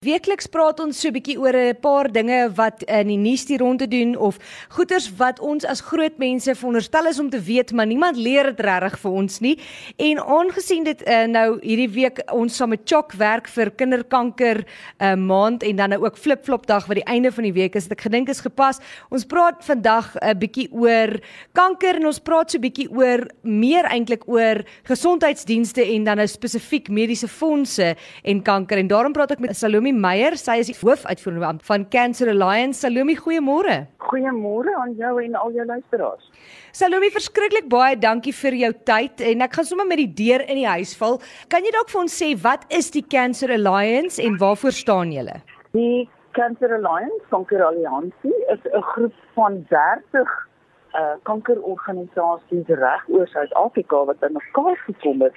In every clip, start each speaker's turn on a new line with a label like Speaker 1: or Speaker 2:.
Speaker 1: Weekliks praat ons so 'n bietjie oor 'n paar dinge wat in die nuus die ronde doen of goeters wat ons as groot mense veronderstel is om te weet, maar niemand leer dit regtig vir ons nie. En aangesien dit uh, nou hierdie week ons saam met Chok werk vir kinderkanker 'n uh, maand en dan nou ook flip-flop dag wat die einde van die week is, het ek gedink is gepas. Ons praat vandag 'n uh, bietjie oor kanker en ons praat so 'n bietjie oor meer eintlik oor gesondheidsdienste en dan nou spesifiek mediese fondse en kanker en daarom praat ek met Salome Salome Meyer, sy is die hoofuitvoerende van Cancer Alliance. Salome, goeiemôre.
Speaker 2: Goeiemôre aan jou en al jou luisteraars.
Speaker 1: Salome, verskriklik baie dankie vir jou tyd en ek gaan sommer met die deur in die huis val. Kan jy dalk vir ons sê wat is die Cancer Alliance en waarvoor staan julle?
Speaker 2: Die Cancer Alliance, Kanker Alliansie, is 'n groep van 30 uh kankerorganisasies reg oor Suid-Afrika wat bymekaar gekom het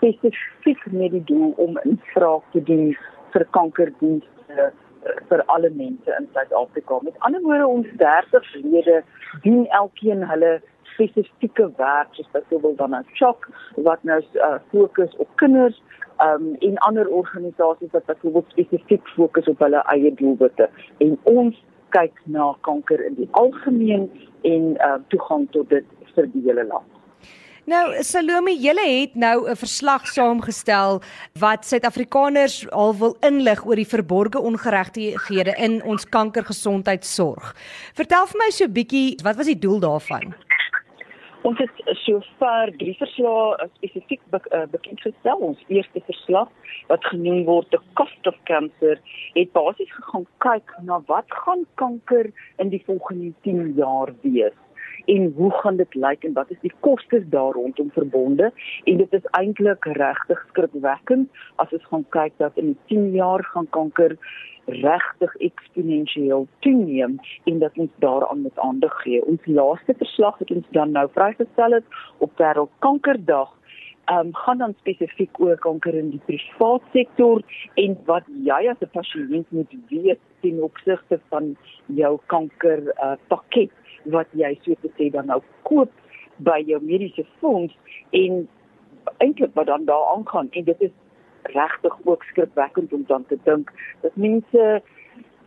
Speaker 2: spesifiek met die doel om 'n vraag te doen vir kankerdienste eh, vir alle mense in Suid-Afrika. Met ander woorde ons 30 lede doen elkeen hulle spesifieke werk soos byvoorbeeld dan 'n chok wat nou uh, fokus op kinders um, en ander organisasies wat byvoorbeeld spesifiek fokus op hulle eie doelwitte. En ons kyk na kanker in die algemeen en uh, toegang tot dit vir die hele land.
Speaker 1: Nou Salome, julle het nou 'n verslag saamgestel wat Suid-Afrikaners al wil inlig oor die verborgde ongeregtighede in ons kankergesondheidsorg. Vertel vir my so 'n bietjie, wat was die doel daarvan?
Speaker 2: Ons het sover drie verslae uh, spesifiek be uh, bekend gestel. Ons eerste verslag wat genoem word The Cost of Cancer het basies gegaan kyk na wat gaan kanker in die volgende 10 jaar wees en hoe gaan dit lyk en wat is die kostes daar rondom verbonde en dit is eintlik regtig skrikwekkend as ons gaan kyk dat in 10 jaar gaan kanker regtig eksponensieel toeneem en dat ons daaraan moet aandag gee. Ons laaste verslag het ons dan nou vrygestel het op Wêreldkankerdag ehm um, gaan dan spesifiek oor kanker in die privaat sektor en wat jy as 'n pasiënt moet weet ten opsigte van jou kanker uh, pakket wat jy so te sê dan nou koop by jou mediese fonds en eintlik wat dan daar aangaan en dit is regtig ook skrikwekkend om dan te dink dat mense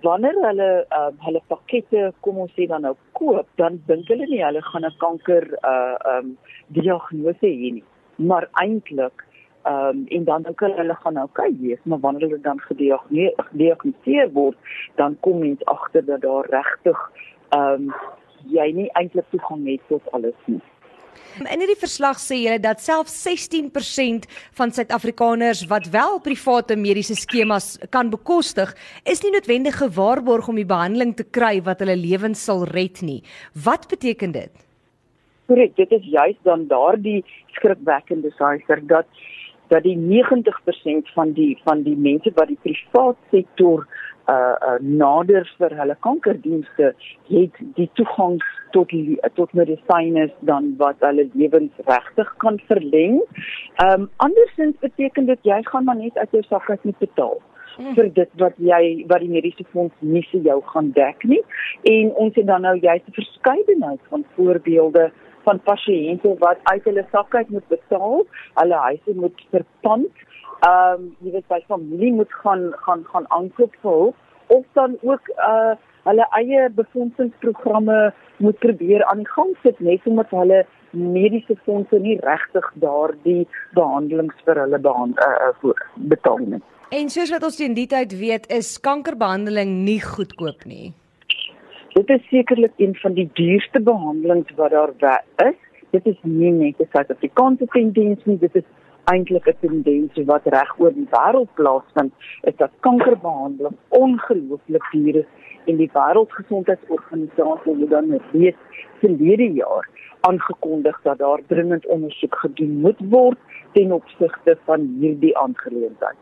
Speaker 2: wanneer hulle uh, hulle pakkette kom ons sê dan nou koop dan dink hulle nie hulle gaan 'n kanker uh um diagnose hê nie maar eintlik um en dan dink hulle hulle gaan nou okay wees maar wanneer hulle dan gediagnoseer word dan kom mens agter dat daar regtig um jy nie eintlik toegang het tot alles nie.
Speaker 1: In hierdie verslag sê julle dat selfs 16% van Suid-Afrikaners wat wel private mediese skemas kan bekostig, is nie noodwendig gewaarborg om die behandeling te kry wat hulle lewens sal red nie. Wat beteken dit?
Speaker 2: Korrek, dit is juist dan daardie skrikwekkende syfer dat dat die 90% van die van die mense wat die privaat sektor uh, uh nader vir hulle kankerdienste het die toegang tot die, tot medisyne dan wat hulle lewens regtig kan verleng. Um andersins beteken dit jy gaan maar net uit jou sak uit moet betaal hmm. vir dit wat jy wat die mediese fonds nie vir jou gaan dek nie. En ons het dan nou juist 'n verskeidenheid van voorbeelde van pasiënte wat uit hulle sak uit moet betaal, hulle huise moet verpand ehm um, jy weet by familie moet gaan gaan gaan aankoop vir hulp of dan ook uh hulle eie befondsingsprogramme moet probeer aan die gang sit net omdat hulle mediese fondse nie regtig daardie behandelings vir hulle behand, uh, uh, betaal nie.
Speaker 1: En soos wat ons teen die tyd weet, is kankerbehandeling nie goedkoop nie.
Speaker 2: Dit is sekerlik een van die duurste behandelings wat daar is. Dit is nie net 'n Suid-Afrikaanse tendens nie, dit is eintlik 'n tendens wat reg oor die wêreld plaasvind, is dat kankerbehandeling ongelooflik duur is en die Wêreldgesondheidsorganisasie het dan reeds verlede jaar aangekondig dat daar dringend ondersoek gedoen moet word ten opsigte van hierdie aangeleentheid.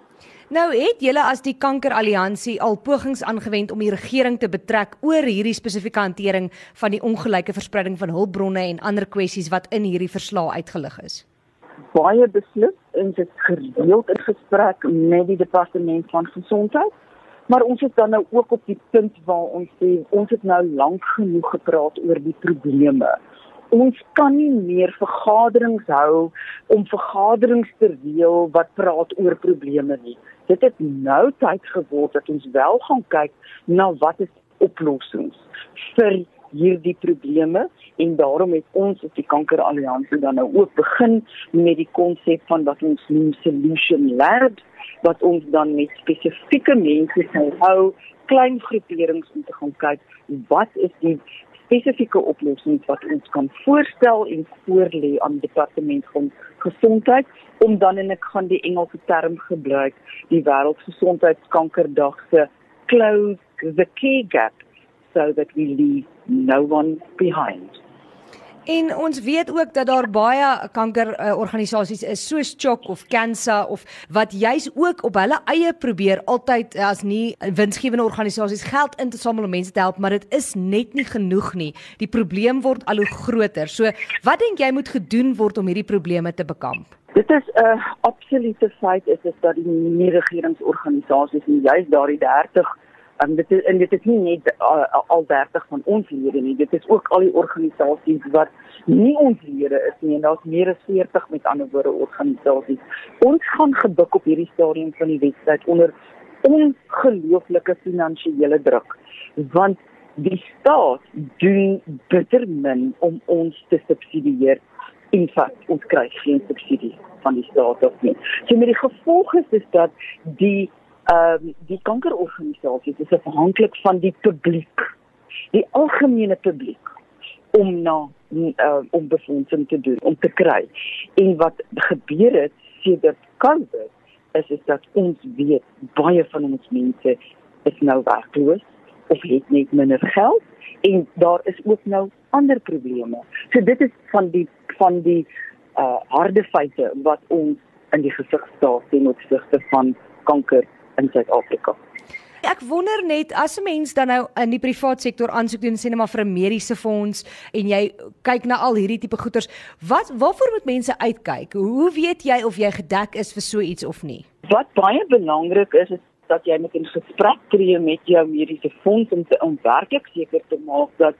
Speaker 1: Nou het julle as die Kankeralliansie al pogings aangewend om die regering te betrek oor hierdie spesifieke hantering van die ongelyke verspreiding van hulpbronne en ander kwessies wat in hierdie verslag uitgelig is.
Speaker 2: Baie beslis en dit gereeld in gesprek met die departement van gesondheid. Maar ons is dan nou ook op die punt waar ons sê ons het nou lank genoeg gepraat oor die probleme Ons kan nie meer vergaderings hou om vergaderings te reël wat praat oor probleme nie. Dit het nou tyd geword dat ons wel gaan kyk na wat is oplossings vir hierdie probleme en daarom het ons op die kankeralliansie dan nou ook begin met die konsep van wat ons noem solution labs wat ons dan met spesifieke mense sal hou klein groeperings om te gaan kyk wat is die spesifieke oplossings wat ons kan voorstel en voorlê aan die departement van gesondheid om dan en ek gaan die Engelse term gebruik die wêreldgesondheidskankerdag se close the care gap so that we leave no one behind.
Speaker 1: En ons weet ook dat daar baie kankerorganisasies uh, is soos CHOC of Cancer of wat juis ook op hulle eie probeer altyd uh, as nie winsgewende organisasies geld in te samel om mense te help, maar dit is net nie genoeg nie. Die probleem word al hoe groter. So, wat dink jy moet gedoen word om hierdie probleme te bekamp?
Speaker 2: Dit is 'n uh, absolute feit is dit dat die nie regeringsorganisasies en juis daardie 30 Um, dit is, en dit is nie net uh, al 30 van ons lede nie, dit is ook al die organisasies wat nie ons lede is nie en daar's meer as 40 met ander woorde organisasies. Ons gaan gebuk op hierdie stadium van die wedstryd onder ongelooflike finansiële druk want die staat doen bitter min om ons te subsidieer. In feite, ons kry geen subsidie van die staat of nie. So met die gevolg is dit dat die ehm um, die kankerorganisasies is afhanklik van die publiek. Die algemene publiek om na uh, om befondsing te doen, om te kry. En wat gebeur het sedert COVID is is dat ons weet baie van ons mense is nou werkloos of het net minder geld en daar is ook nou ander probleme. So dit is van die van die uh harde feite wat ons in die gesig staar ten opsigte van kanker in Suid-Afrika.
Speaker 1: Ek wonder net as 'n mens dan nou in die privaat sektor aansoek doen sê net maar vir 'n mediese fonds en jy kyk na al hierdie tipe goeders, wat waarvoor moet mense uitkyk? Hoe weet jy of jy gedek is vir so iets of nie?
Speaker 2: Wat baie belangrik is is dat jy met 'n gesprek tree met jou mediese fonds om te om werklik seker te maak dat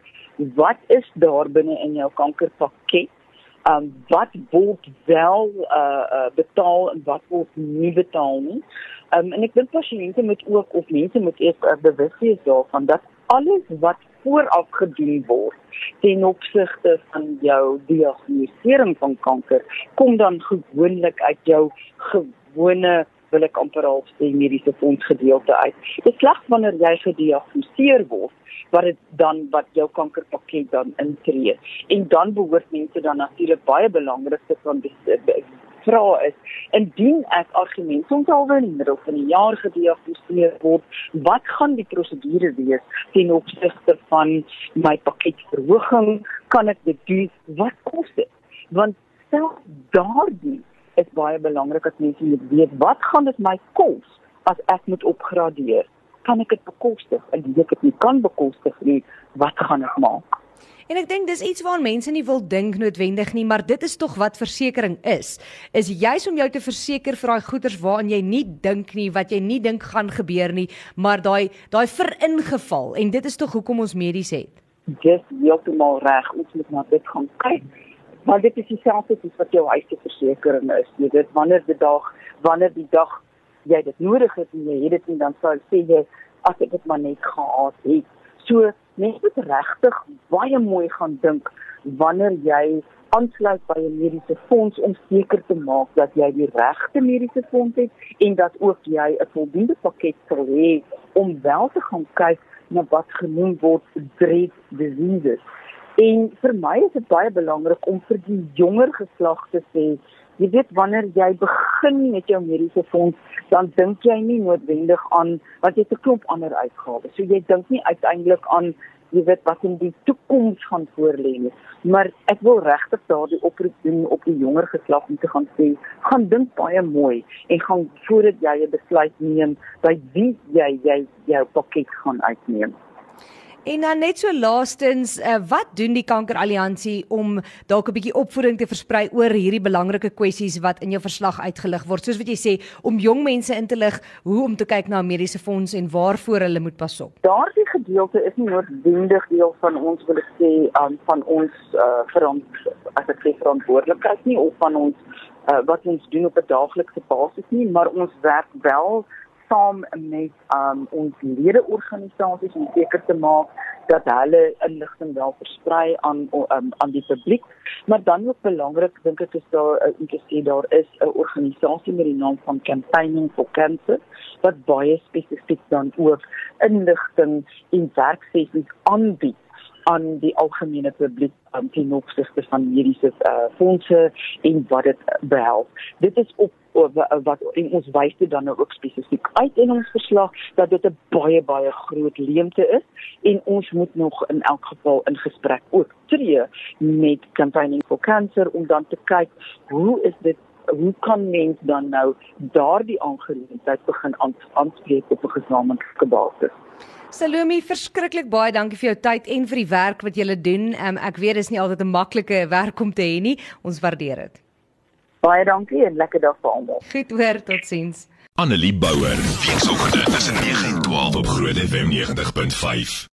Speaker 2: wat is daar binne in jou kankerpakket um wat word wel uh, uh betaal en wat word nie betaal nie. Um en ek dink pasiënte moet ook of mense moet eers uh, bewus wees daarvan dat alles wat vooraf gedoen word ten opsigte van jou diagnostisering van kanker kom dan gewoonlik uit jou gewone wil ek amper al sê mediese fonds gedeelte uit. Dit slegs wanneer jy gediagnoseer word wat dit dan wat jou kankerpakket dan intree. En dan behoort mense dan natuurlik baie belangrikste van die vra is indien ek argument soms alweer in die middel van die jaar gediagnoseer word, wat gaan die prosedure wees ten opsigte van my pakketverhoging? Kan ek dit doen? Wat kos dit? Want self daardie is baie belangrik dat mense moet weet wat gaan dit my kos as ek moet opgradeer? Kan ek dit bekostig? En as ek dit nie kan bekostig nie, wat gaan ek maak?
Speaker 1: En ek dink dis iets waaraan mense nie wil dink noodwendig nie, maar dit is tog wat versekerings is. Is juis om jou te verseker vir daai goeders waaraan jy nie dink nie, wat jy nie dink gaan gebeur nie, maar daai daai veringeval en dit is tog hoekom ons medies het.
Speaker 2: Dis heeltemal reg. Ons moet na dit gaan kyk Maar dit is dieselfde soos wat jou huisversekering is. Jy weet wanneer die dag, wanneer die dag jy dit nodig het en jy het dit nie dan sou sê jy as ek dit maar net gehad het. So mens moet regtig baie mooi gaan dink wanneer jy aansluit by 'n mediese fonds om seker te maak dat jy die regte mediese fonds het en dat ook jy 'n voldoende pakket sal hê om wel te gaan kyk na wat genoem word dread diseases. En vir my is dit baie belangrik om vir die jonger geslag te sê, jy weet wanneer jy begin met jou mediese fonds, dan dink jy nie noodwendig aan wat jy te klop ander uitgawes. So jy dink nie uiteindelik aan jy weet wat in die toekoms gaan voorlê nie. Maar ek wil regtig daardie oproep doen op die jonger geslag om te gaan sê, gaan dink baie mooi en gaan voordat jy 'n besluit neem by wie jy jy jou pakket gaan uitneem.
Speaker 1: En dan net so laastens, uh, wat doen die Kankeralliansie om dalk 'n bietjie opvoeding te versprei oor hierdie belangrike kwessies wat in jou verslag uitgelig word? Soos wat jy sê, om jong mense in te lig hoe om te kyk na mediese fonds en waarvoor hulle moet pas op.
Speaker 2: Daardie gedeelte is nie noodwendig deel van ons wil ek sê um, van ons uh, verant as ek sê verantwoordelikheid nie of van ons uh, wat ons doen op 'n daaglikse basis nie, maar ons werk wel saam met um, ons ledeorganisasies om seker te maak dat hulle inligting wel versprei aan um, aan die publiek. Maar dan ook belangrik dink ek is daar uh, intesie daar is 'n organisasie met die naam van Campaigning for Cancer wat baie spesifiek dan ook inligting en werksessies aanbied aan die algemene publiek um, ten opsigte van mediese uh, fondse en wat dit behels. Dit is op wat in ons wys dit dan nou ook spesifiek uit in ons verslag dat dit 'n baie baie groot leemte is en ons moet nog in elk geval in gesprek ook tree met campaigning for cancer om dan te kyk hoe is dit hoe kan mens dan nou daardie aangeleentheid begin aanspreek op 'n gesamentlike basis
Speaker 1: Salome, verskriklik baie dankie vir jou tyd en vir die werk wat jy doen. Um, ek weet dis nie altyd 'n maklike werk om te hê nie. Ons waardeer dit.
Speaker 2: Baie dankie en lekker dag vir almal.
Speaker 1: Goed hoor, totsiens.
Speaker 3: Annelie Bouwer, weekoggend tussen 9 en 12 op Groot FM 90.5.